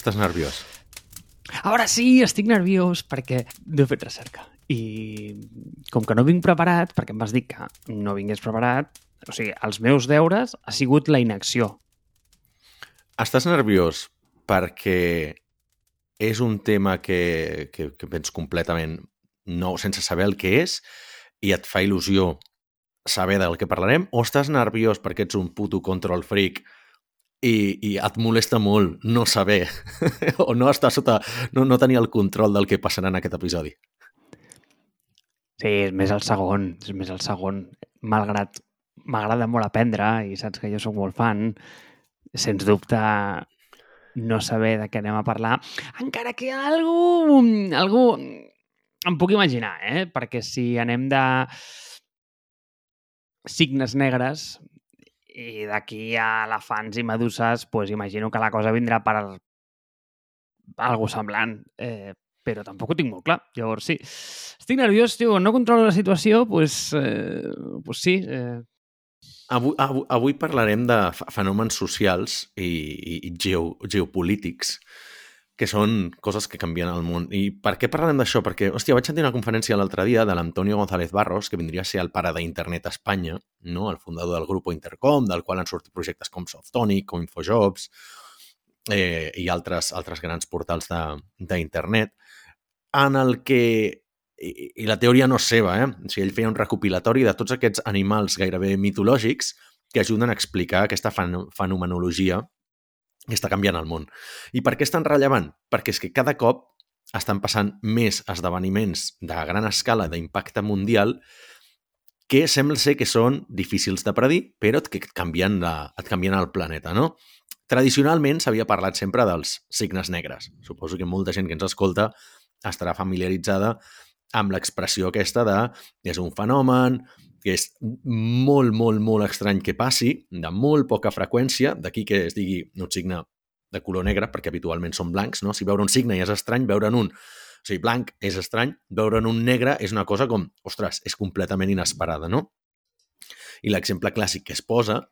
Estàs nerviós? Ara sí, estic nerviós perquè no he fet recerca. I com que no vinc preparat, perquè em vas dir que no vingués preparat, o sigui, els meus deures ha sigut la inacció. Estàs nerviós perquè és un tema que, que, que vens completament nou, sense saber el que és, i et fa il·lusió saber del que parlarem, o estàs nerviós perquè ets un puto control freak i, i et molesta molt no saber o no estar sota, no, no tenir el control del que passarà en aquest episodi? Sí, és més el segon, és més el segon. Malgrat m'agrada molt aprendre i saps que jo sóc molt fan, sens dubte no saber de què anem a parlar, encara que algú, algú em puc imaginar, eh? perquè si anem de signes negres i d'aquí a elefants i meduses, pues imagino que la cosa vindrà per algo semblant. Eh, però tampoc ho tinc molt clar. Llavors, sí. Estic nerviós, tio, no controlo la situació, pues, eh, pues sí. Eh. Avui, avui, avui parlarem de fenòmens socials i, i geo, geopolítics que són coses que canvien el món. I per què parlarem d'això? Perquè, hòstia, vaig sentir una conferència l'altre dia de l'Antonio González Barros, que vindria a ser el pare d'internet a Espanya, no? el fundador del grup Intercom, del qual han sortit projectes com Softonic, com Infojobs, eh, i altres, altres grans portals d'internet, en el que i, i la teoria no és seva, eh? O sigui, ell feia un recopilatori de tots aquests animals gairebé mitològics que ajuden a explicar aquesta fenomenologia que està canviant el món. I per què és tan rellevant? Perquè és que cada cop estan passant més esdeveniments de gran escala d'impacte mundial que sembla ser que són difícils de predir, però que et canvien, la, et canvien el planeta, no? Tradicionalment s'havia parlat sempre dels signes negres. Suposo que molta gent que ens escolta estarà familiaritzada amb l'expressió aquesta de és un fenomen, que és molt, molt, molt estrany que passi, de molt poca freqüència, d'aquí que es digui un signe de color negre, perquè habitualment són blancs, no? Si veure un signe ja és estrany, veure un... O sigui, blanc és estrany, veure un negre és una cosa com, ostres, és completament inesperada, no? I l'exemple clàssic que es posa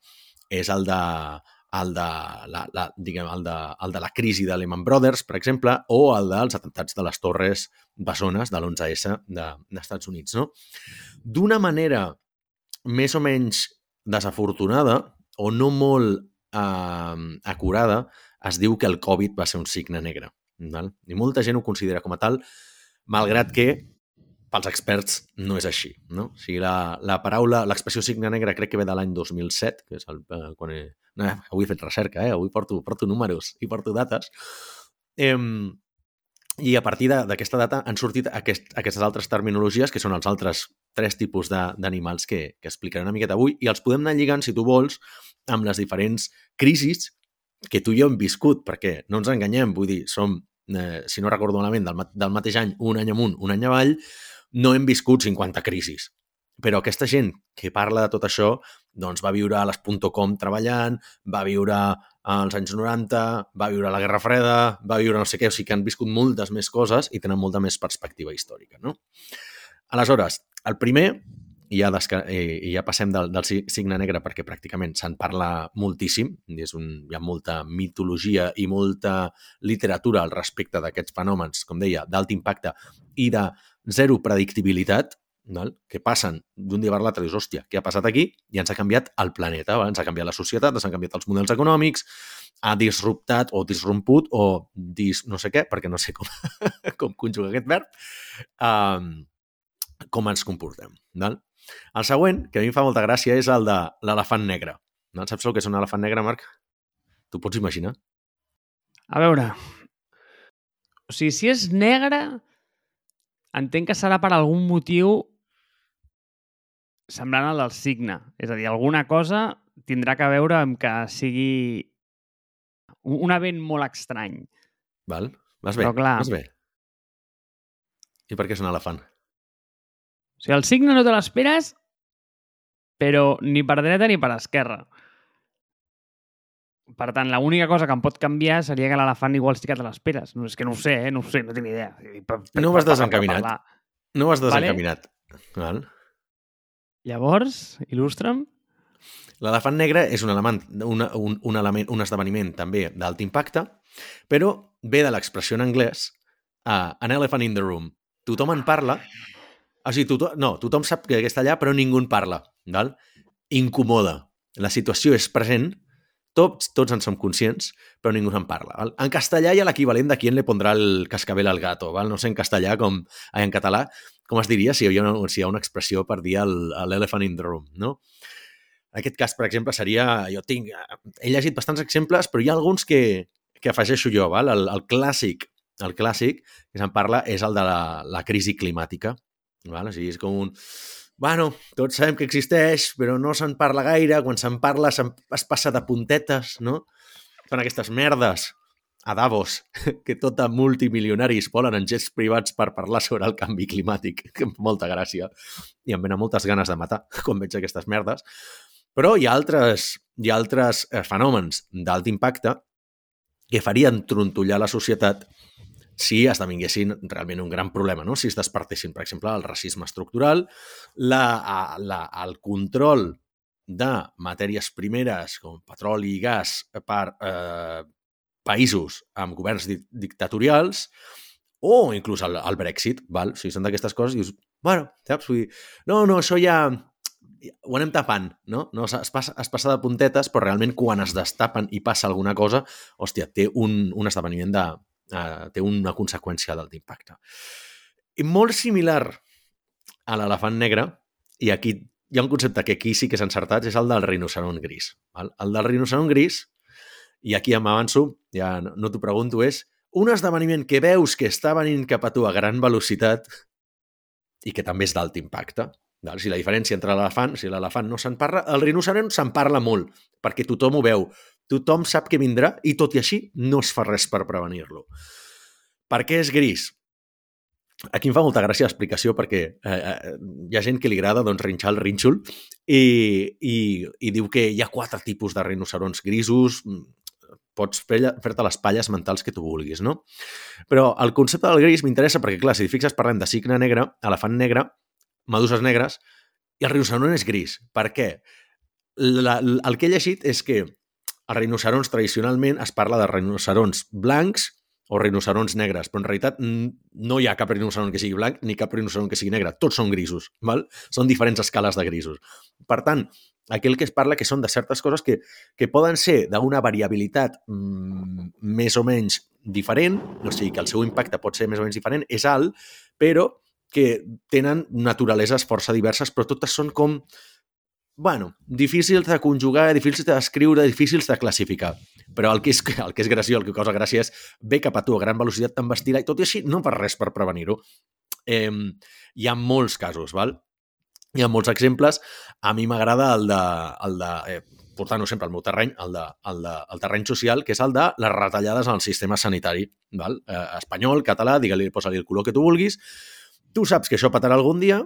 és el de, el de, la, la, diguem, el de, el de la crisi de Lehman Brothers, per exemple, o el dels atemptats de les torres bessones de l'11S de, d'Estats Units. No? D'una manera més o menys desafortunada o no molt eh, acurada, es diu que el Covid va ser un signe negre. Val? I molta gent ho considera com a tal, malgrat que pels experts no és així. No? O sigui, la, la paraula, l'expressió signe negre crec que ve de l'any 2007, que és el, eh, quan he, eh, avui he fet recerca, eh? avui porto, porto números i porto dates. Eh, i a partir d'aquesta data han sortit aquest, aquestes altres terminologies, que són els altres tres tipus d'animals que, que explicaré una miqueta avui, i els podem anar lligant, si tu vols, amb les diferents crisis que tu i jo hem viscut, perquè no ens enganyem, vull dir, som, eh, si no recordo malament, del, del mateix any, un any amunt, un any avall, no hem viscut 50 crisis. Però aquesta gent que parla de tot això doncs va viure a les .com treballant, va viure als anys 90, va viure a la Guerra Freda, va viure no sé què, o sigui que han viscut moltes més coses i tenen molta més perspectiva històrica. No? Aleshores, el primer, i ja, desca... i ja passem del, del signe negre perquè pràcticament se'n parla moltíssim, és un, hi ha molta mitologia i molta literatura al respecte d'aquests fenòmens, com deia, d'alt impacte i de zero predictibilitat, val? que passen d'un dia per l'altre, dius, hòstia, què ha passat aquí? I ens ha canviat el planeta, val? ens ha canviat la societat, ens han canviat els models econòmics, ha disruptat o disromput o dis no sé què, perquè no sé com, com conjuga aquest verb, um, com ens comportem. Val? El següent, que a mi em fa molta gràcia, és el de l'elefant negre. No? Saps el que és un elefant negre, Marc? Tu pots imaginar? A veure, o sigui, si és negre, entenc que serà per algun motiu semblant al del signe. És a dir, alguna cosa tindrà que veure amb que sigui un event molt estrany. Val, vas bé, Però clar, vas bé. I per què és un elefant? O sigui, el signe no te l'esperes, però ni per dreta ni per esquerra. Per tant, l'única cosa que em pot canviar seria que l'elefant igual sí que te l'esperes. No, és que no ho sé, eh? no ho sé, no tinc idea. Per, per, No vas per- per desencaminat. No has Vale. desencaminat. Val? Llavors, il·lustra'm. L'elefant negre és un, element, una, un, un, element, un esdeveniment també d'alt impacte, però ve de l'expressió en anglès uh, an elephant in the room. Tothom en parla, o sigui, tothom, no, tothom sap que està allà, però ningú en parla. Val? Incomoda. La situació és present, tots, tots en som conscients, però ningú en parla. Val? En castellà hi ha l'equivalent de qui le pondrà el cascabel al gato. Val? No sé en castellà com en català com es diria si hi ha una, si hi ha una expressió per dir l'elephant in the room, no? En aquest cas, per exemple, seria... Jo tinc... He llegit bastants exemples, però hi ha alguns que, que afegeixo jo, val? El, el clàssic, el clàssic que se'n parla és el de la, la crisi climàtica. Val? O sigui, és com un... Bueno, tots sabem que existeix, però no se'n parla gaire. Quan se'n parla se es passa de puntetes, no? Fan aquestes merdes a Davos, que tot a multimilionaris volen en jets privats per parlar sobre el canvi climàtic. Molta gràcia. I em venen moltes ganes de matar quan veig aquestes merdes. Però hi ha altres, hi ha altres eh, fenòmens d'alt impacte que farien trontollar la societat si esdevinguessin realment un gran problema, no? si es despertessin, per exemple, el racisme estructural, la, la, el control de matèries primeres com petroli i gas per eh, països amb governs di dictatorials o inclús el, el Brexit, val? O sigui, són d'aquestes coses i dius, bueno, saps? Vull dir, no, no, això ja ho anem tapant, no? no es, passa, es passa de puntetes, però realment quan es destapen i passa alguna cosa, hòstia, té un, un esdeveniment de... Uh, té una conseqüència d'alt impacte. I molt similar a l'elefant negre, i aquí hi ha un concepte que aquí sí que és encertat, és el del rinoceron gris. Val? El del rinoceron gris i aquí ja m'avanço, ja no, t'ho pregunto, és un esdeveniment que veus que està venint cap a tu a gran velocitat i que també és d'alt impacte. Val? Si la diferència entre l'elefant, si l'elefant no se'n parla, el rinoceront se'n parla molt, perquè tothom ho veu, tothom sap que vindrà i tot i així no es fa res per prevenir-lo. Per què és gris? Aquí em fa molta gràcia l'explicació perquè eh, eh, hi ha gent que li agrada doncs, rinxar el rínxol i, i, i diu que hi ha quatre tipus de rinocerons grisos, pots fer-te les palles mentals que tu vulguis, no? Però el concepte del gris m'interessa perquè, clar, si et fixes, parlem de cigne negre, elefant negre, meduses negres, i el rinoceront és gris. Per què? La, el que he llegit és que els rinocerons tradicionalment es parla de rinocerons blancs o rinocerons negres, però en realitat no hi ha cap rinoceron que sigui blanc ni cap rinoceron que sigui negre. Tots són grisos, val? Són diferents escales de grisos. Per tant, aquell que es parla que són de certes coses que, que poden ser d'una variabilitat mm, més o menys diferent, o sigui que el seu impacte pot ser més o menys diferent, és alt, però que tenen naturaleses força diverses, però totes són com, bueno, difícils de conjugar, difícils de descriure, difícils de classificar. Però el que és, el que és graciós, el que causa gràcia és ve cap a tu a gran velocitat, t'embestirà i tot i així no fa res per prevenir-ho. Eh, hi ha molts casos, val? Hi ha molts exemples. A mi m'agrada el de, el de eh, portant-ho sempre al meu terreny, el, de, el, de, el terreny social, que és el de les retallades en el sistema sanitari. Val? Eh, espanyol, català, digue-li, posa-li el color que tu vulguis. Tu saps que això patarà algun dia,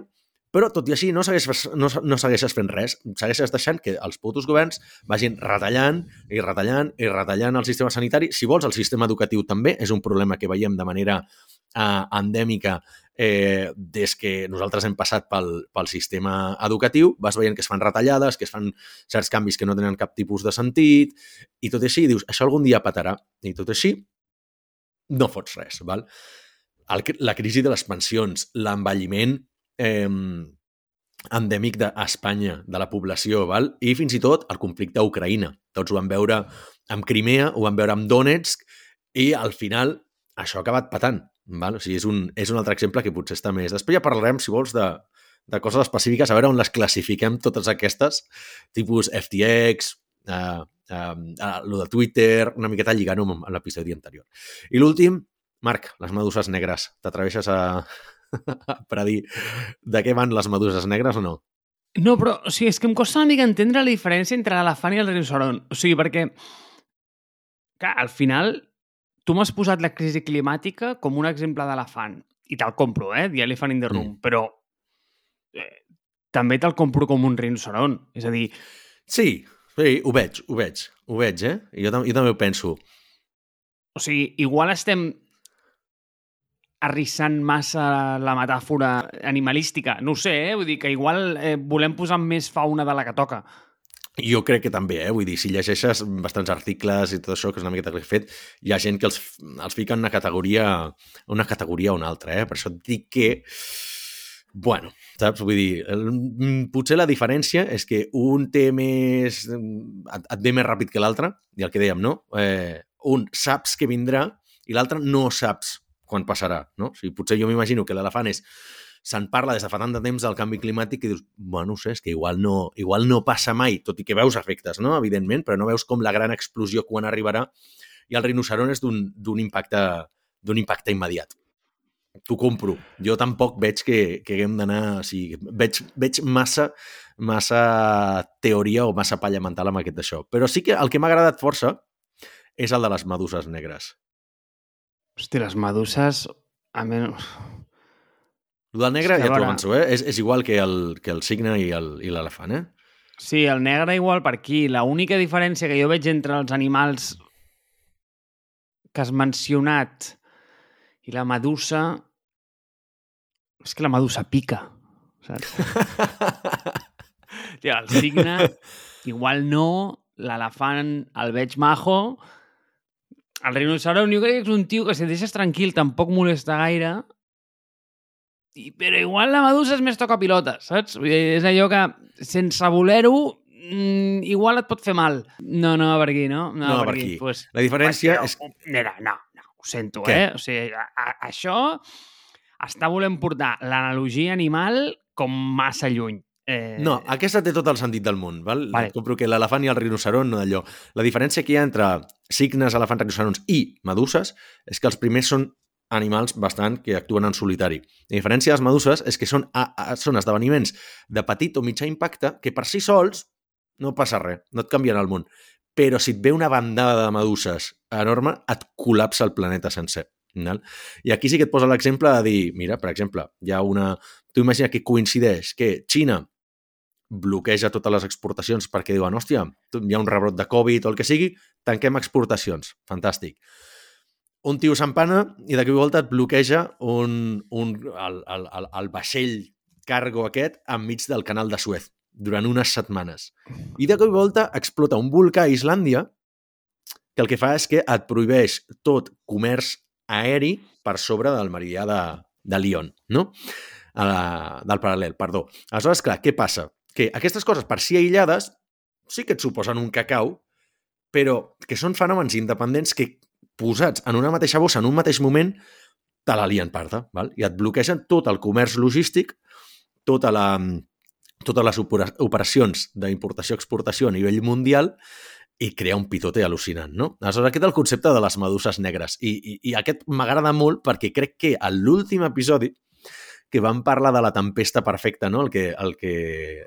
però tot i així no segueixes, no, no segueixes fent res. Segueixes deixant que els putos governs vagin retallant i retallant i retallant el sistema sanitari. Si vols, el sistema educatiu també és un problema que veiem de manera eh, endèmica eh, des que nosaltres hem passat pel, pel sistema educatiu, vas veient que es fan retallades, que es fan certs canvis que no tenen cap tipus de sentit, i tot així dius, això algun dia patarà. I tot així no fots res. Val? El, la crisi de les pensions, l'envelliment eh, endèmic d'Espanya, de la població, val? i fins i tot el conflicte a Ucraïna. Tots ho vam veure amb Crimea, ho vam veure amb Donetsk, i al final això ha acabat patant. Val? O sigui, és un, és un altre exemple que potser està més. Després ja parlarem, si vols, de, de coses específiques, a veure on les classifiquem totes aquestes, tipus FTX, uh, uh, lo de Twitter, una miqueta lligant-ho amb l'episodi anterior. I l'últim, Marc, les meduses negres. T'atreveixes a, a predir de què van les meduses negres o no? No, però o sigui, és que em costa una mica entendre la diferència entre l'elefant i el rinoceron. O sigui, perquè clar, al final tu m'has posat la crisi climàtica com un exemple d'elefant, i te'l compro, eh? The Elephant in the Room, mm. però eh, també te'l compro com un rinoceron. És a dir... Sí, sí, ho veig, ho veig, ho veig, eh? Jo, jo també ho penso. O sigui, igual estem arrissant massa la metàfora animalística. No ho sé, eh? Vull dir que igual eh, volem posar més fauna de la que toca. jo crec que també, eh? vull dir, si llegeixes bastants articles i tot això, que és una miqueta que he fet, hi ha gent que els, els fica en una categoria, una categoria o una altra, eh? per això et dic que, bueno, saps? Vull dir, el, potser la diferència és que un té més... et, et ve més ràpid que l'altre, i el que dèiem, no? Eh, un saps que vindrà i l'altre no saps quan passarà, no? O sigui, potser jo m'imagino que l'elefant és se'n parla des de fa tant de temps del canvi climàtic i dius, bueno, no sé, és que igual no, igual no passa mai, tot i que veus efectes, no?, evidentment, però no veus com la gran explosió quan arribarà i el rinoceron és d'un impacte, d'un impacte immediat. T'ho compro. Jo tampoc veig que, que haguem d'anar... O sigui, veig, veig massa, massa teoria o massa palla mental amb aquest d'això. Però sí que el que m'ha agradat força és el de les meduses negres. Hosti, les meduses... A menys... El del negre, ja t'ho avanço, eh? És, és igual que el, que el cigne i l'elefant, eh? Sí, el negre igual per aquí. La única diferència que jo veig entre els animals que has mencionat i la medusa és que la medusa pica, saps? Tia, el cigne igual no, l'elefant el veig majo, el rinoceron jo crec que és un tio que si et deixes tranquil tampoc molesta gaire i, però igual la medusa és més toca pilota, saps? Vull dir, és allò que, sense voler-ho, mm, igual et pot fer mal. No, no, per aquí, no? No, no per, aquí. aquí. Pues, la diferència pues, és... Mira, no, no, ho sento, Què? eh? O sigui, a, a, això està volent portar l'analogia animal com massa lluny. Eh... No, aquesta té tot el sentit del món. Val? Vale. Compro que l'elefant i el rinoceron, no d'allò. La diferència que hi ha entre signes, elefants, rinocerons i meduses és que els primers són animals bastant que actuen en solitari. La diferència de les meduses és que són, a, a, són esdeveniments de petit o mitjà impacte que per si sols no passa res, no et canvien el món. Però si et ve una bandada de meduses enorme, et col·lapsa el planeta sencer. Val? I aquí sí que et posa l'exemple de dir, mira, per exemple, hi ha una... Tu imagina que coincideix que Xina bloqueja totes les exportacions perquè diuen, hòstia, hi ha un rebrot de Covid o el que sigui, tanquem exportacions. Fantàstic un tio s'empana i de cop i volta et bloqueja un, un, el, el, el, el vaixell cargo aquest enmig del canal de Suez durant unes setmanes. I de cop i volta explota un volcà a Islàndia que el que fa és que et prohibeix tot comerç aeri per sobre del meridià de, de Lyon, no? Uh, del paral·lel, perdó. Aleshores, clar, què passa? Que aquestes coses, per si aïllades, sí que et suposen un cacau, però que són fenòmens independents que posats en una mateixa bossa en un mateix moment, te la lien parda, val? i et bloquegen tot el comerç logístic, tota la, totes les operacions d'importació-exportació a nivell mundial i crea un pitote al·lucinant, no? Aleshores, aquest és el concepte de les meduses negres. I, i, i aquest m'agrada molt perquè crec que a l'últim episodi que vam parlar de la tempesta perfecta, no? El que, el que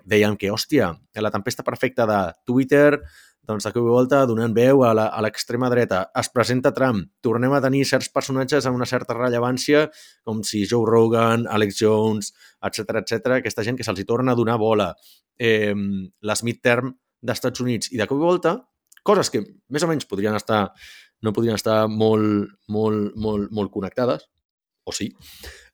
dèiem que, hòstia, la tempesta perfecta de Twitter, doncs de cop i volta donant veu a l'extrema dreta. Es presenta Trump. Tornem a tenir certs personatges amb una certa rellevància, com si Joe Rogan, Alex Jones, etc etc. aquesta gent que se'ls torna a donar bola. Eh, les midterm d'Estats Units. I de cop i volta, coses que més o menys podrien estar no podrien estar molt, molt, molt, molt connectades, o sí,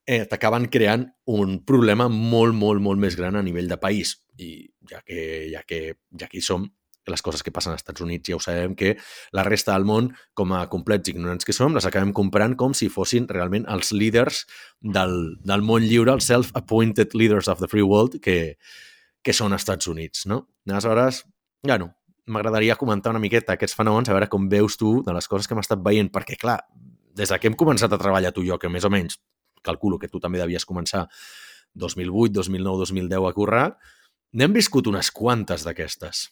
eh, t'acaben creant un problema molt, molt, molt més gran a nivell de país. I ja que, ja que, ja que hi som, les coses que passen als Estats Units ja ho sabem que la resta del món, com a complets ignorants que som, les acabem comprant com si fossin realment els líders del, del món lliure, els self-appointed leaders of the free world que, que són als Estats Units, no? Aleshores, bueno, m'agradaria comentar una miqueta aquests fenòmens, a veure com veus tu de les coses que hem estat veient, perquè, clar, des que hem començat a treballar tu i jo, que més o menys calculo que tu també devies començar 2008, 2009, 2010 a currar, n'hem viscut unes quantes d'aquestes.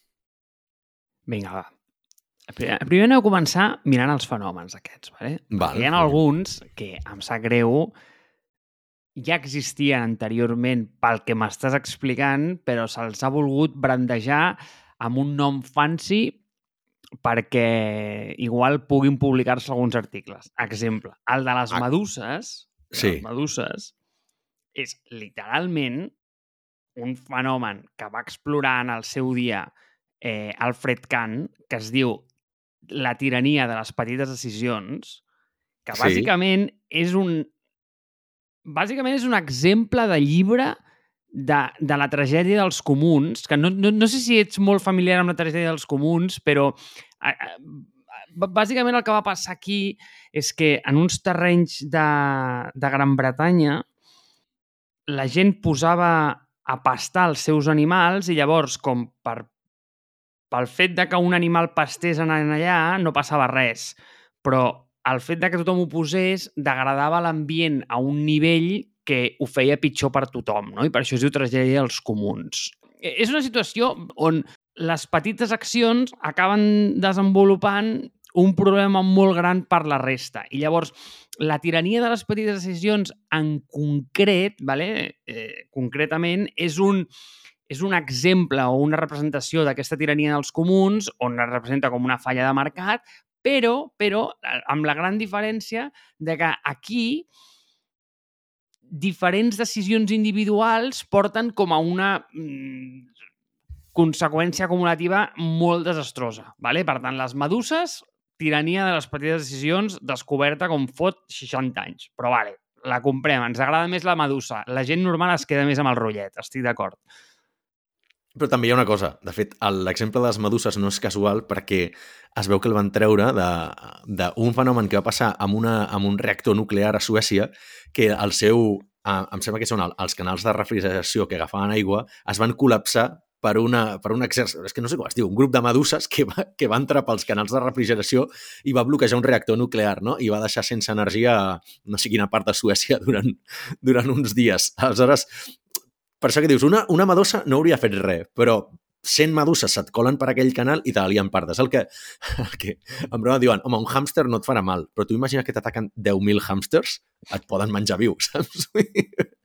Vinga, va. Primer, aneu a començar mirant els fenòmens aquests, vale? Val. Hi ha alguns que, em sap greu, ja existien anteriorment pel que m'estàs explicant, però se'ls ha volgut brandejar amb un nom fancy perquè igual puguin publicar-se alguns articles. Exemple, el de les meduses, sí. les meduses, és literalment un fenomen que va explorar en el seu dia eh, Alfred Kahn, que es diu La tirania de les petites decisions, que bàsicament sí. és un... Bàsicament és un exemple de llibre de, de la tragèdia dels comuns, que no, no, no sé si ets molt familiar amb la tragèdia dels comuns, però a, a, bàsicament el que va passar aquí és que en uns terrenys de, de Gran Bretanya la gent posava a pastar els seus animals i llavors, com per, pel fet de que un animal pastés anant allà, no passava res. Però el fet de que tothom ho posés degradava l'ambient a un nivell que ho feia pitjor per tothom, no? I per això es diu tragèdia dels comuns. E, és una situació on les petites accions acaben desenvolupant un problema molt gran per la resta. I llavors, la tirania de les petites decisions en concret, vale? eh, concretament, és un, és un exemple o una representació d'aquesta tirania dels comuns on es representa com una falla de mercat, però, però amb la gran diferència de que aquí diferents decisions individuals porten com a una mm, conseqüència acumulativa molt desastrosa. Vale? Per tant, les meduses tirania de les petites decisions descoberta com fot 60 anys. Però vale, la comprem, ens agrada més la medusa. La gent normal es queda més amb el rotllet, estic d'acord. Però també hi ha una cosa. De fet, l'exemple de les meduses no és casual perquè es veu que el van treure d'un fenomen que va passar amb, una, amb un reactor nuclear a Suècia que el seu, em sembla que són els canals de refrigeració que agafaven aigua, es van col·lapsar per, una, per un exèrcit, és que no sé com es diu, un grup de meduses que va, que va entrar pels canals de refrigeració i va bloquejar un reactor nuclear, no? I va deixar sense energia no sé quina part de Suècia durant, durant uns dies. Aleshores, per això que dius, una, una medusa no hauria fet res, però 100 meduses se't colen per aquell canal i te l'alien partes. El que, el que en broma diuen, home, un hàmster no et farà mal, però tu imagina que t'ataquen 10.000 hàmsters, et poden menjar viu, saps?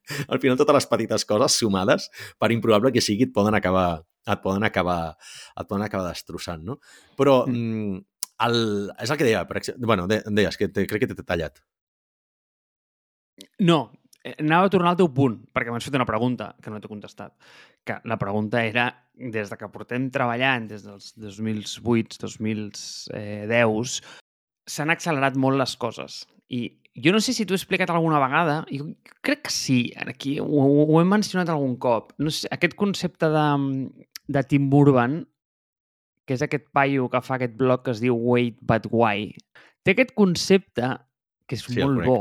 al final totes les petites coses sumades, per improbable que sigui, et poden acabar, et poden acabar, et poden acabar destrossant, no? Però mm. mm el, és el que deia, per exemple, bueno, de, deies que te, crec que t'he tallat. No, eh, anava a tornar al teu punt, perquè m'has fet una pregunta que no t'he contestat. Que la pregunta era, des de que portem treballant, des dels 2008, 2010, s'han accelerat molt les coses. I jo no sé si t'ho he explicat alguna vegada, jo crec que sí, aquí ho, ho he mencionat algun cop. No sé, aquest concepte de, de Tim Urban, que és aquest paio que fa aquest blog que es diu Wait But Why, té aquest concepte que és sí, molt bo.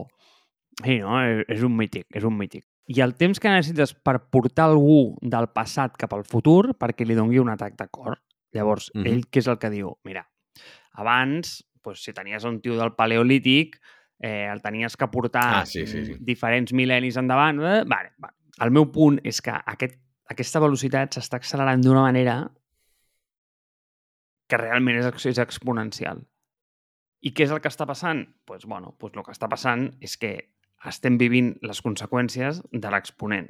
Sí, no? És un mític, és un mític. I el temps que necessites per portar algú del passat cap al futur perquè li dongui un atac de cor. Llavors, mm -hmm. ell què és el que diu? Mira, abans, doncs, si tenies un tio del paleolític, eh, el tenies que portar ah, sí, sí, sí. diferents mil·lennis endavant. Eh? Vale, vale. El meu punt és que aquest, aquesta velocitat s'està accelerant d'una manera que realment és, és exponencial. I què és el que està passant? Doncs, pues, bueno, pues el que està passant és que estem vivint les conseqüències de l'exponent.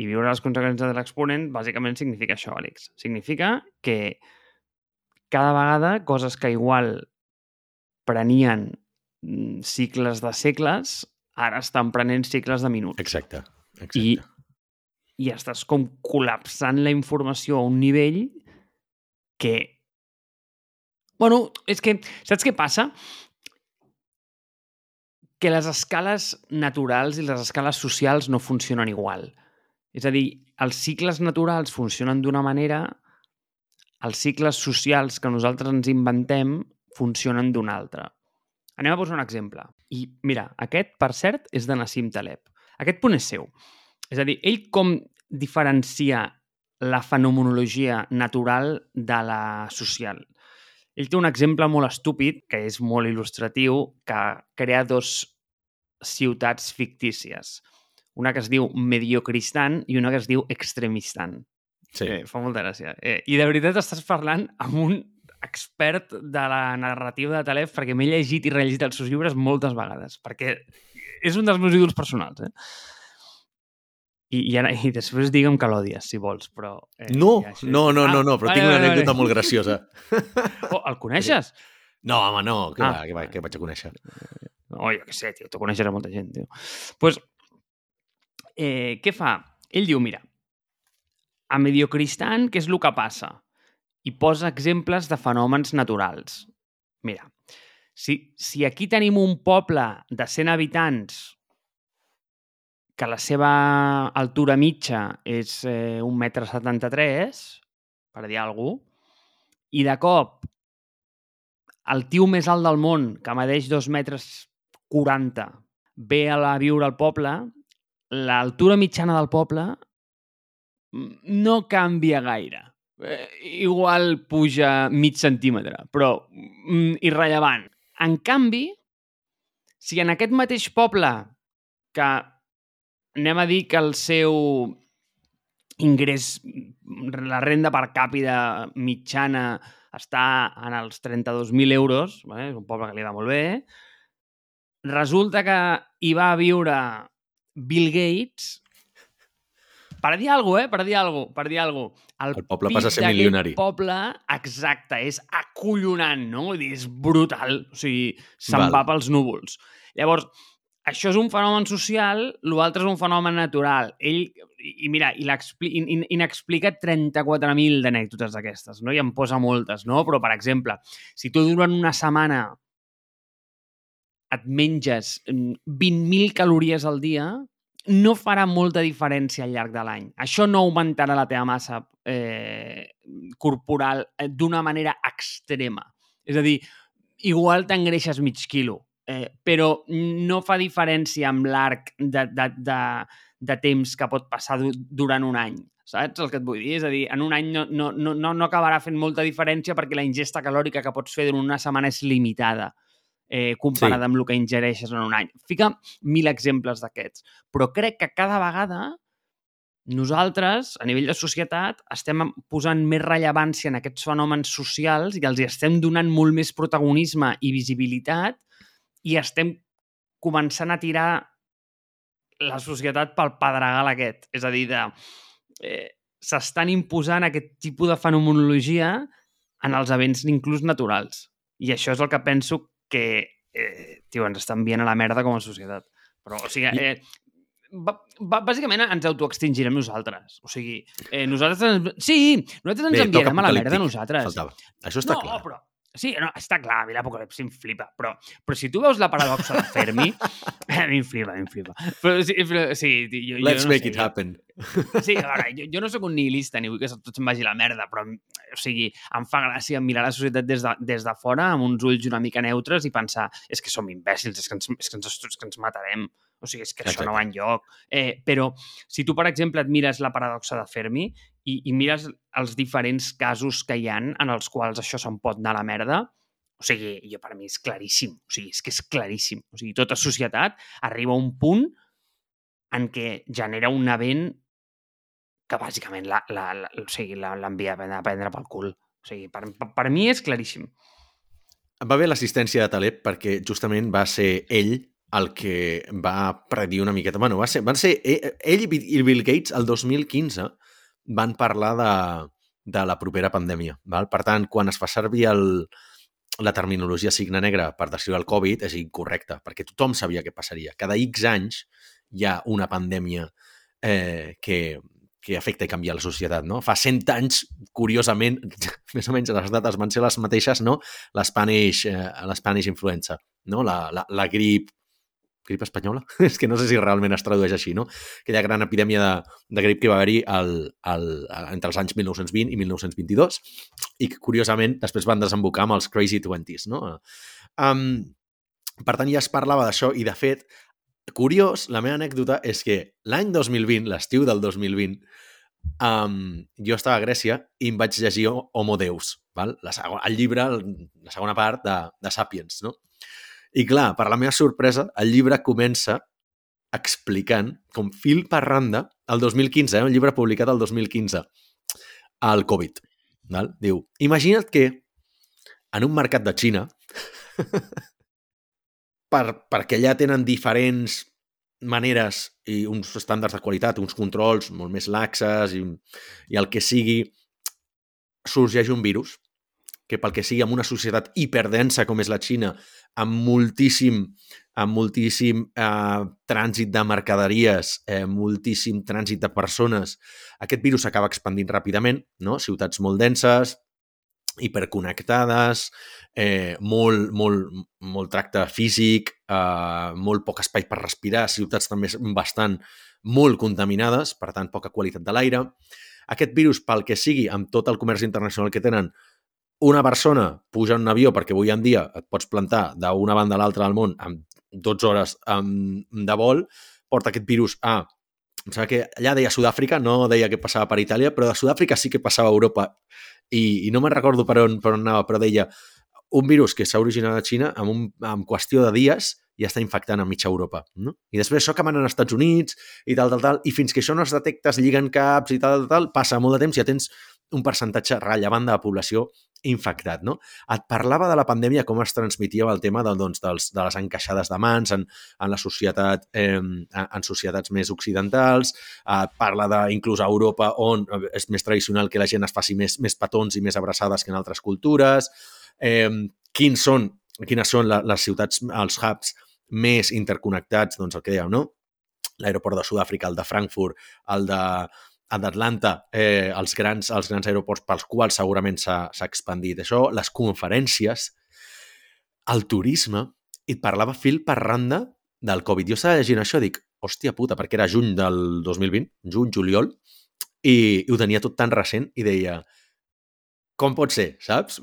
I viure les conseqüències de l'exponent bàsicament significa això, Àlex. Significa que cada vegada coses que igual prenien Mm, cicles de segles, ara estan prenent cicles de minuts. Exacte, exacte. I, i estàs com col·lapsant la informació a un nivell que... Bueno, és que, saps què passa? Que les escales naturals i les escales socials no funcionen igual. És a dir, els cicles naturals funcionen d'una manera, els cicles socials que nosaltres ens inventem funcionen d'una altra. Anem a posar un exemple. I mira, aquest, per cert, és de Nassim Taleb. Aquest punt és seu. És a dir, ell com diferencia la fenomenologia natural de la social. Ell té un exemple molt estúpid, que és molt il·lustratiu, que crea dos ciutats fictícies. Una que es diu Mediocristan i una que es diu Extremistan. Sí. Eh, fa molta gràcia. Eh, I de veritat estàs parlant amb un expert de la narrativa de Taleb perquè m'he llegit i rellegit els seus llibres moltes vegades, perquè és un dels meus ídols personals, eh? I, i, ara, i després digue'm que l'odies, si vols, però... Eh, no, ja, no, no, ah, no, no, però vale, tinc una anècdota vale. molt graciosa. Oh, el coneixes? No, home, no, que, ah, va, que, va, que vaig a conèixer. Oh, jo què sé, tio, te coneixerà molta gent, tio. Doncs, pues, eh, què fa? Ell diu, mira, a Mediocristan, què és el que passa? I posa exemples de fenòmens naturals. Mira, si, si aquí tenim un poble de 100 habitants que la seva altura mitja és eh, 1,73 m, per dir alguna cosa, i de cop el tio més alt del món, que medeix 2 metres 40, ve a, la, viure al poble, l'altura mitjana del poble no canvia gaire. Eh, igual puja mig centímetre, però mm, irrellevant. En canvi, si en aquest mateix poble, que anem a dir que el seu ingrés, la renda per càpita mitjana està en els 32.000 euros, vale? és un poble que li va molt bé, resulta que hi va viure Bill Gates, per dir alguna cosa, eh? Per dir alguna cosa, per dir alguna cosa. El, el poble passa a ser milionari. El poble, exacte, és acollonant, no? Vull dir, és brutal. O sigui, se'n va pels núvols. Llavors, això és un fenomen social, l'altre és un fenomen natural. Ell, i mira, i, i, i n'explica 34.000 d'anècdotes d'aquestes, no? I en posa moltes, no? Però, per exemple, si tu durant una setmana et menges 20.000 mm, calories al dia, no farà molta diferència al llarg de l'any. Això no augmentarà la teva massa eh, corporal eh, d'una manera extrema. És a dir, igual t'engreixes mig quilo, eh, però no fa diferència amb l'arc de, de, de, de temps que pot passar durant un any. Saps el que et vull dir? És a dir, en un any no, no, no, no acabarà fent molta diferència perquè la ingesta calòrica que pots fer durant una setmana és limitada eh, comparada sí. amb el que ingereixes en un any. Fica mil exemples d'aquests. Però crec que cada vegada nosaltres, a nivell de societat, estem posant més rellevància en aquests fenòmens socials i els hi estem donant molt més protagonisme i visibilitat i estem començant a tirar la societat pel pedregal aquest. És a dir, de, eh, s'estan imposant aquest tipus de fenomenologia en els events inclús naturals. I això és el que penso que eh, tio, ens està enviant a la merda com a societat. Però, o sigui, eh, bàsicament ens autoextingirem nosaltres. O sigui, eh, nosaltres... Sí, nosaltres ens Bé, enviarem a la merda nosaltres. Faltava. Això està no, clar. Però, Sí, no, està clar, a mi l'apocalipsi em flipa, però, però si tu veus la paradoxa de Fermi, a mi em flipa, em flipa. Però, sí, però, sí, jo, Let's jo no make sé, it happen. Sí, a veure, jo, jo no sóc un nihilista ni vull que tot se'n vagi la merda, però o sigui, em fa gràcia mirar la societat des de, des de fora amb uns ulls una mica neutres i pensar és que som imbècils, és que ens, és que ens, és que ens matarem. O sigui, és que Exacte. això no va enlloc. Eh, però si tu, per exemple, et mires la paradoxa de Fermi i, i mires els diferents casos que hi han en els quals això se'n pot anar a la merda, o sigui, jo per mi és claríssim. O sigui, és que és claríssim. O sigui, tota societat arriba a un punt en què genera un event que bàsicament l'envia la, la, o sigui, prendre, a prendre pel cul. O sigui, per, per, per mi és claríssim. Va bé l'assistència de Taleb perquè justament va ser ell el que va predir una miqueta... Bueno, va ser, van ser ell, ell i Bill Gates el 2015 van parlar de, de la propera pandèmia. Val? Per tant, quan es fa servir el, la terminologia signe negra per descriure el Covid és incorrecta, perquè tothom sabia què passaria. Cada X anys hi ha una pandèmia eh, que, que afecta i canvia la societat. No? Fa 100 anys, curiosament, més o menys les dates van ser les mateixes, no? l'Spanish eh, influenza, no? la, la, la grip grip espanyola? és que no sé si realment es tradueix així, no? Aquella gran epidèmia de, de grip que va haver-hi entre els anys 1920 i 1922 i que, curiosament, després van desembocar amb els Crazy Twenties, no? Um, per tant, ja es parlava d'això i, de fet, curiós, la meva anècdota és que l'any 2020, l'estiu del 2020, um, jo estava a Grècia i em vaig llegir Homo Deus, val? La segona, el llibre, la segona part de, de Sapiens, no? I clar, per la meva sorpresa, el llibre comença explicant, com fil per randa, el 2015, eh, un llibre publicat el 2015, el Covid. Val? Diu, imagina't que en un mercat de Xina, per, perquè allà tenen diferents maneres i uns estàndards de qualitat, uns controls molt més laxes i, i el que sigui, sorgeix un virus que pel que sigui, en una societat hiperdensa com és la Xina, amb moltíssim, amb moltíssim eh, trànsit de mercaderies, eh, moltíssim trànsit de persones, aquest virus s'acaba expandint ràpidament, no? ciutats molt denses, hiperconnectades, eh, molt, molt, molt tracte físic, eh, molt poc espai per respirar, ciutats també bastant molt contaminades, per tant, poca qualitat de l'aire. Aquest virus, pel que sigui, amb tot el comerç internacional que tenen, una persona puja en un avió perquè avui en dia et pots plantar d'una banda a l'altra del món en 12 hores de vol, porta aquest virus a em sembla que allà deia Sud-àfrica, no deia que passava per Itàlia, però de Sud-àfrica sí que passava a Europa i, i no me'n recordo per on, per on anava, però deia un virus que s'ha originat a Xina en, un, en qüestió de dies ja està infectant a mitja Europa. No? I després això que van als Estats Units i tal, tal, tal, i fins que això no es detecta, es lliguen caps i tal, tal, tal, passa molt de temps i ja tens un percentatge rellevant de la població infectat. No? Et parlava de la pandèmia, com es transmetia el tema de, doncs, dels, de les encaixades de mans en, en la societat, eh, en societats més occidentals, et parla de, inclús a Europa, on és més tradicional que la gent es faci més, més petons i més abraçades que en altres cultures, eh, quins són, quines són les ciutats, els hubs més interconnectats, doncs el que dèiem, no? L'aeroport de Sud-àfrica, el de Frankfurt, el de d'Atlanta, eh, els, grans, els grans aeroports pels quals segurament s'ha expandit això, les conferències, el turisme, i et parlava fil per randa del Covid. Jo estava llegint això dic, hòstia puta, perquè era juny del 2020, juny, juliol, i, i ho tenia tot tan recent i deia, com pot ser, saps?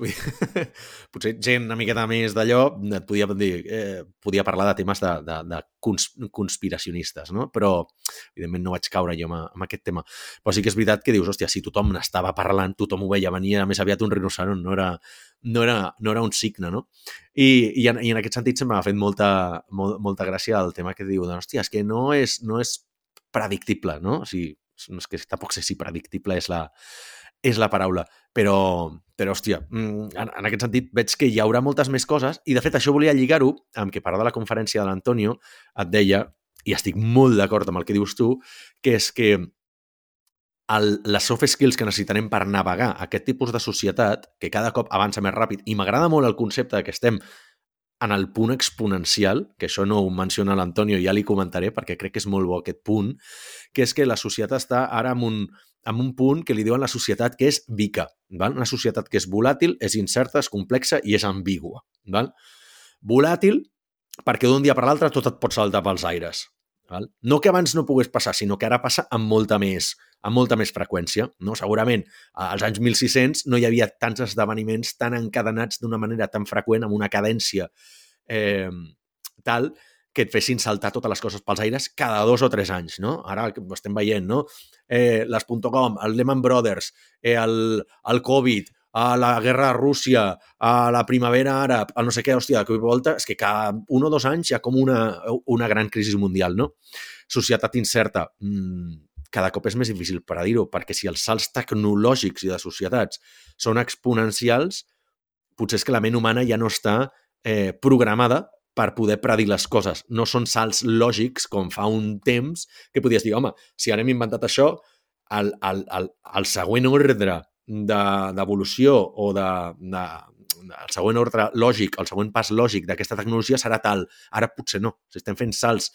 Potser gent una miqueta més d'allò et podia dir, eh, podia parlar de temes de, de, de cons, conspiracionistes, no? Però, evidentment, no vaig caure jo amb aquest tema. Però sí que és veritat que dius, hòstia, si tothom n'estava parlant, tothom ho veia venir, era més aviat un rinoceront, no era, no era, no era un signe, no? I, i, en, i en aquest sentit se m'ha fet molta, molt, molta gràcia el tema que diu, hòstia, és que no és, no és predictible, no? O sigui, no és que tampoc sé si predictible és la, és la paraula. Però, però hòstia, mm, en, en aquest sentit veig que hi haurà moltes més coses i, de fet, això volia lligar-ho amb que part de la conferència de l'Antonio et deia, i estic molt d'acord amb el que dius tu, que és que el, les soft skills que necessitarem per navegar aquest tipus de societat, que cada cop avança més ràpid, i m'agrada molt el concepte que estem en el punt exponencial, que això no ho menciona l'Antonio, ja li comentaré perquè crec que és molt bo aquest punt, que és que la societat està ara en un, en un punt que li diuen la societat que és vica, val? una societat que és volàtil, és incerta, és complexa i és ambigua. Val? Volàtil perquè d'un dia per l'altre tot et pot saltar pels aires. Val? No que abans no pogués passar, sinó que ara passa amb molta més, amb molta més freqüència. No? Segurament als anys 1600 no hi havia tants esdeveniments tan encadenats d'una manera tan freqüent, amb una cadència eh, tal que et fessin saltar totes les coses pels aires cada dos o tres anys, no? Ara ho estem veient, no? Eh, les .com, el Lehman Brothers, eh, el, el Covid, a la guerra de Rússia, a la primavera àrab, a no sé què, hòstia, que volta, és que cada un o dos anys hi ha com una, una gran crisi mundial, no? Societat incerta, mmm, cada cop és més difícil per a dir-ho, perquè si els salts tecnològics i de societats són exponencials, potser és que la ment humana ja no està eh, programada per poder predir les coses. No són salts lògics, com fa un temps, que podies dir, home, si ara hem inventat això, el, el, el, el següent ordre d'evolució de, o de, de, el següent ordre lògic, el següent pas lògic d'aquesta tecnologia serà tal. Ara potser no. Si estem fent salts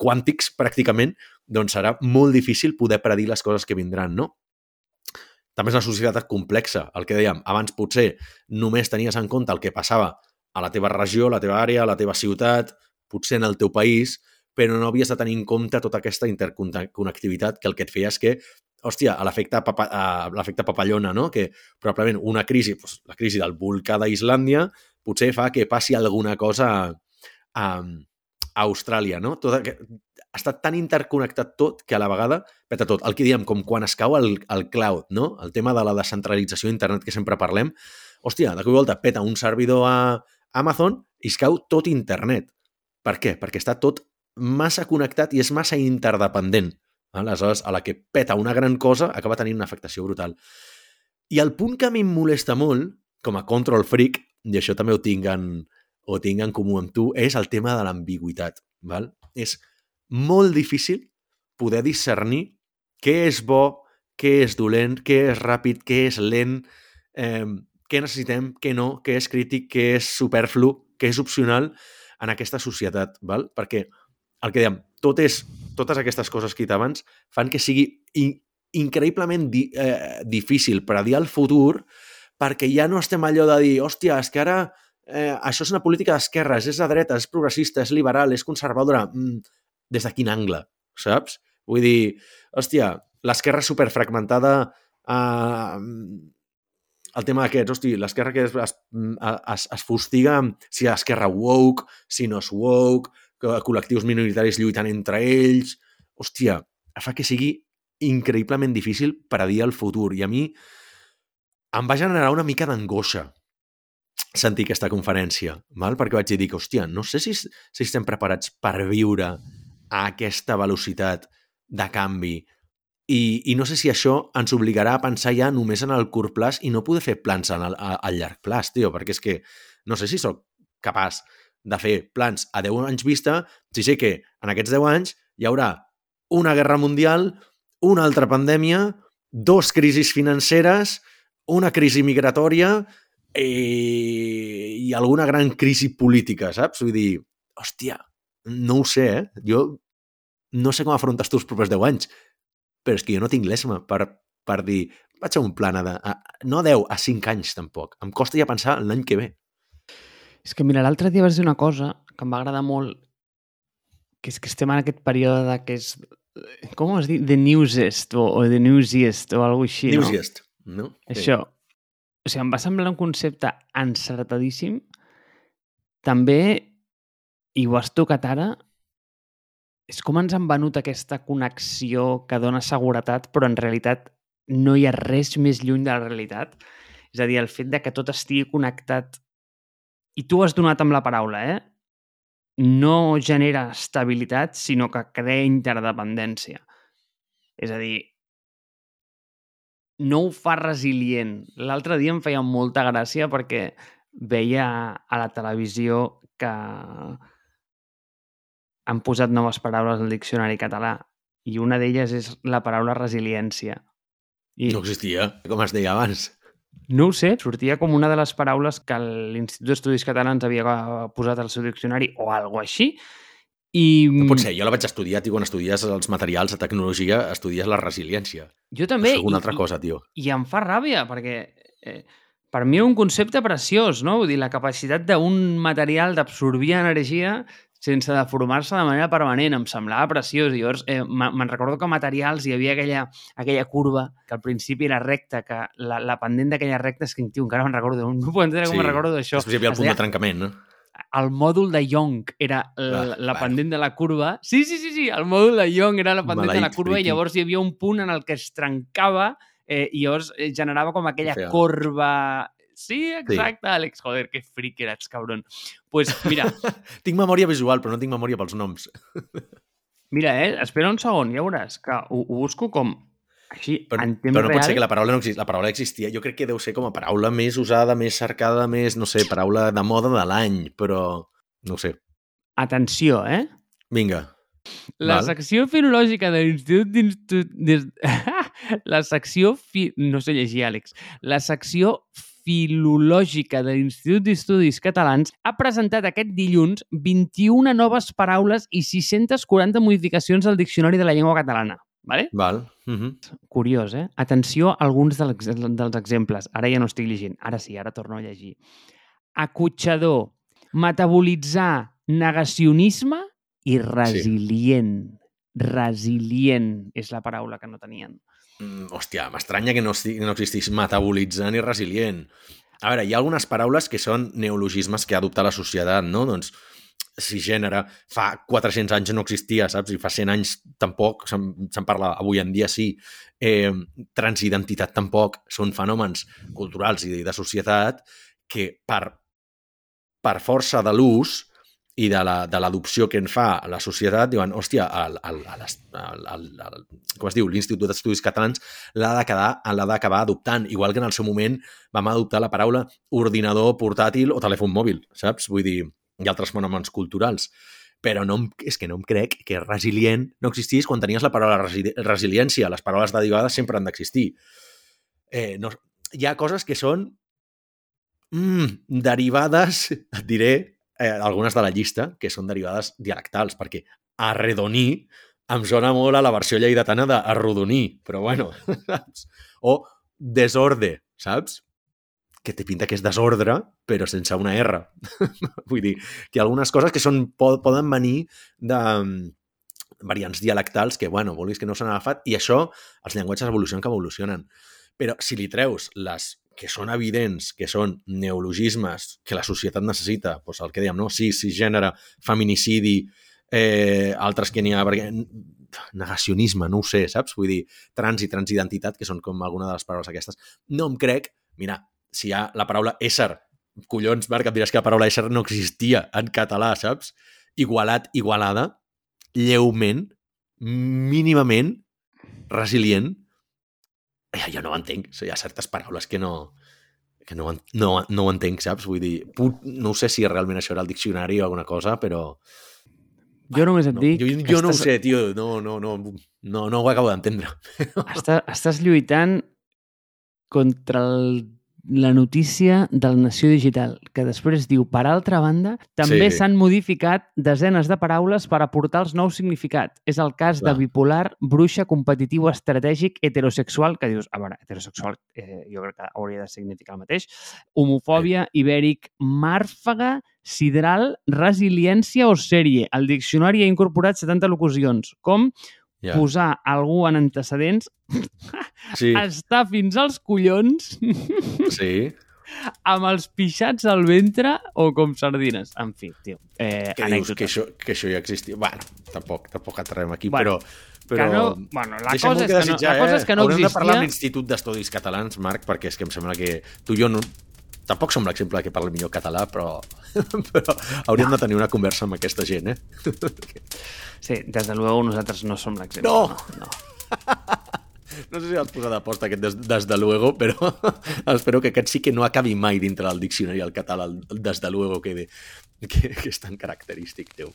quàntics, pràcticament, doncs serà molt difícil poder predir les coses que vindran, no? També és una societat complexa. El que dèiem, abans potser només tenies en compte el que passava a la teva regió, a la teva àrea, a la teva ciutat, potser en el teu país, però no havies de tenir en compte tota aquesta interconnectivitat que el que et feia és que, hòstia, a l'efecte papa, papallona, no? que probablement una crisi, doncs, la crisi del volcà d'Islàndia, potser fa que passi alguna cosa a, a, a Austràlia, no? Tot, està tan interconnectat tot que a la vegada peta tot. El que diem, com quan es cau el, el cloud, no? el tema de la descentralització d'internet que sempre parlem, hòstia, de cop i volta peta un servidor a Amazon i es cau tot internet. Per què? Perquè està tot massa connectat i és massa interdependent. Aleshores, a la que peta una gran cosa, acaba tenint una afectació brutal. I el punt que a mi em molesta molt, com a control freak, i això també ho tinc en, ho tinc en comú amb tu, és el tema de l'ambigüitat. Val? És molt difícil poder discernir què és bo, què és dolent, què és ràpid, què és lent, eh, què necessitem, què no, què és crític, què és superflu, què és opcional en aquesta societat, val? perquè el que dèiem, tot és, totes aquestes coses que he dit abans fan que sigui in, increïblement di, eh, difícil predir el futur perquè ja no estem allò de dir, hòstia, és que ara eh, això és una política d'esquerres, és de dreta, és progressista, és liberal, és conservadora. Mm, des de quin angle, saps? Vull dir, hòstia, l'esquerra superfragmentada eh, el tema aquest, hosti, l'esquerra que es, es, es, es fustiga si l'esquerra woke, si no és woke, col·lectius minoritaris lluitant entre ells... Hòstia, fa que sigui increïblement difícil predir el futur. I a mi em va generar una mica d'angoixa sentir aquesta conferència, val? perquè vaig dir que, hòstia, no sé si, si estem preparats per viure a aquesta velocitat de canvi i, I no sé si això ens obligarà a pensar ja només en el curt plaç i no poder fer plans en el, a, a llarg plaç, tio, perquè és que no sé si sóc capaç de fer plans a 10 anys vista si sé que en aquests 10 anys hi haurà una guerra mundial, una altra pandèmia, dos crisis financeres, una crisi migratòria eh, i alguna gran crisi política, saps? Vull dir, hòstia, no ho sé, eh? Jo no sé com afrontes tu els propers 10 anys, però és que jo no tinc l'esma per, per dir vaig a un plan a, de, a, no a 10, a 5 anys tampoc. Em costa ja pensar l'any que ve. És que mira, l'altre dia vas dir una cosa que em va agradar molt, que és que estem en aquest període de que és... Com es diu? The newsest o, o the newsiest o alguna així, no? Newsiest, no? Això. O sigui, em va semblar un concepte encertadíssim. També, i ho has tocat ara, és com ens han venut aquesta connexió que dona seguretat, però en realitat no hi ha res més lluny de la realitat. És a dir, el fet de que tot estigui connectat i tu has donat amb la paraula, eh? no genera estabilitat, sinó que crea interdependència. És a dir, no ho fa resilient. L'altre dia em feia molta gràcia perquè veia a la televisió que han posat noves paraules al diccionari català i una d'elles és la paraula resiliència. I no existia, com es deia abans. No ho sé, sortia com una de les paraules que l'Institut d'Estudis Catalans havia posat al seu diccionari o algo així. I... No pot ser, jo la vaig estudiar, tio, quan estudies els materials de tecnologia, estudies la resiliència. Jo també. És una altra cosa, tio. I, I em fa ràbia, perquè eh, per mi és un concepte preciós, no? Vull dir, la capacitat d'un material d'absorbir energia sense deformar-se de manera permanent. Em semblava preciós. I llavors, eh, me'n recordo que a materials hi havia aquella, aquella curva que al principi era recta, que la, la pendent d'aquella recta és que, tio, encara me'n recordo. No puc entendre sí. com me'n recordo d'això. Després hi havia el punt de trencament, no? El mòdul de Young era la, ah, la pendent de la curva. Sí, sí, sí, sí, el mòdul de Young era la pendent Maleït, de la curva Ricky. i llavors hi havia un punt en el que es trencava eh, i llavors eh, generava com aquella corba Sí, exacte, sí. Àlex. Joder, que fric eres, cabron. pues, mira... tinc memòria visual, però no tinc memòria pels noms. mira, eh? Espera un segon, ja veuràs que ho, ho busco com així, però, en temps però no real... pot ser que la paraula no existia. La paraula existia. Jo crec que deu ser com a paraula més usada, més cercada, més, no sé, paraula de moda de l'any, però no sé. Atenció, eh? Vinga. La Val. secció filològica de l'Institut... la secció... Fi... No sé llegir, Àlex. La secció Filològica de l'Institut d'Estudis Catalans ha presentat aquest dilluns 21 noves paraules i 640 modificacions al Diccionari de la Llengua Catalana. Vale? Val. Uh -huh. Curiós, eh? Atenció a alguns dels, dels exemples. Ara ja no estic llegint. Ara sí, ara torno a llegir. Acotxador, metabolitzar, negacionisme i resilient. Sí. Resilient és la paraula que no tenien. Mm, hòstia, m'estranya que no, no existís metabolitzant i resilient. A veure, hi ha algunes paraules que són neologismes que ha adoptat la societat, no? Doncs si gènere fa 400 anys no existia, saps? I fa 100 anys tampoc, se'n parla avui en dia sí. Eh, transidentitat tampoc, són fenòmens culturals i de societat que per, per força de l'ús i de l'adopció que en fa la societat, diuen, hòstia, el, el, el, el, el, el, com es diu, l'Institut d'Estudis Catalans l'ha d'acabar adoptant, igual que en el seu moment vam adoptar la paraula ordinador portàtil o telèfon mòbil, saps? Vull dir, hi ha altres fenòmens culturals. Però no, és que no em crec que resilient no existís quan tenies la paraula resi resiliència. Les paraules derivades sempre han d'existir. Eh, no, hi ha coses que són mm, derivades, et diré, eh, algunes de la llista que són derivades dialectals, perquè arredoní em sona molt a la versió lleidatana d'arrodoní, però bueno, saps? O desorde, saps? Que té pinta que és desordre, però sense una R. Vull dir, que algunes coses que són, poden venir de, variants dialectals que, bueno, vulguis que no s'han agafat, i això, els llenguatges evolucionen que evolucionen. Però si li treus les que són evidents, que són neologismes que la societat necessita, doncs el que dèiem, no? Sí, sí, gènere, feminicidi, eh, altres que n'hi ha, perquè negacionisme, no ho sé, saps? Vull dir, trans i transidentitat, que són com alguna de les paraules aquestes. No em crec, mira, si hi ha la paraula ésser, collons, Marc, em diràs que la paraula ésser no existia en català, saps? Igualat, igualada, lleument, mínimament, resilient, jo no ho entenc. Hi ha certes paraules que no, que no, no, no ho entenc, saps? Vull dir, put, no sé si realment això era el diccionari o alguna cosa, però... Jo només et no, dic... Jo, jo que no ho estàs- sé, tio. No, no, no, no, no ho acabo d'entendre. Estàs, estàs lluitant contra el, la notícia del Nació Digital, que després diu, per altra banda, també Sí. s'han modificat desenes de paraules per aportar els nous significats. És el cas Clar. de bipolar, bruixa, competitiu, estratègic, heterosexual, que dius, a veure, heterosexual eh, jo crec que hauria de significar el mateix, homofòbia, ibèric, màrfaga, sidral, resiliència o sèrie. El diccionari ha incorporat 70 locucions, com Ja. posar algú en antecedents Sí, està fins als collons sí. amb els pixats al ventre o com sardines. En fi, tio. Eh, Que dius que això, que això ja existia. Bueno, tampoc, tampoc entrarem aquí, Bueno, però... però que no, bueno, la cosa, és que no, desitjar, la cosa és que no eh? Haurem de parlar amb existia... l'Institut d'Estudis Catalans, Marc, perquè és que em sembla que tu i jo no... Tampoc som l'exemple que parla millor català, però, però hauríem de tenir una conversa amb aquesta gent, eh? Sí, des de luego nosaltres no som l'exemple. No! no. No sé si has posat a posta aquest des, des de luego, però espero que aquest sí que no acabi mai dintre del diccionari al català, el des de luego que, que, que és tan característic teu.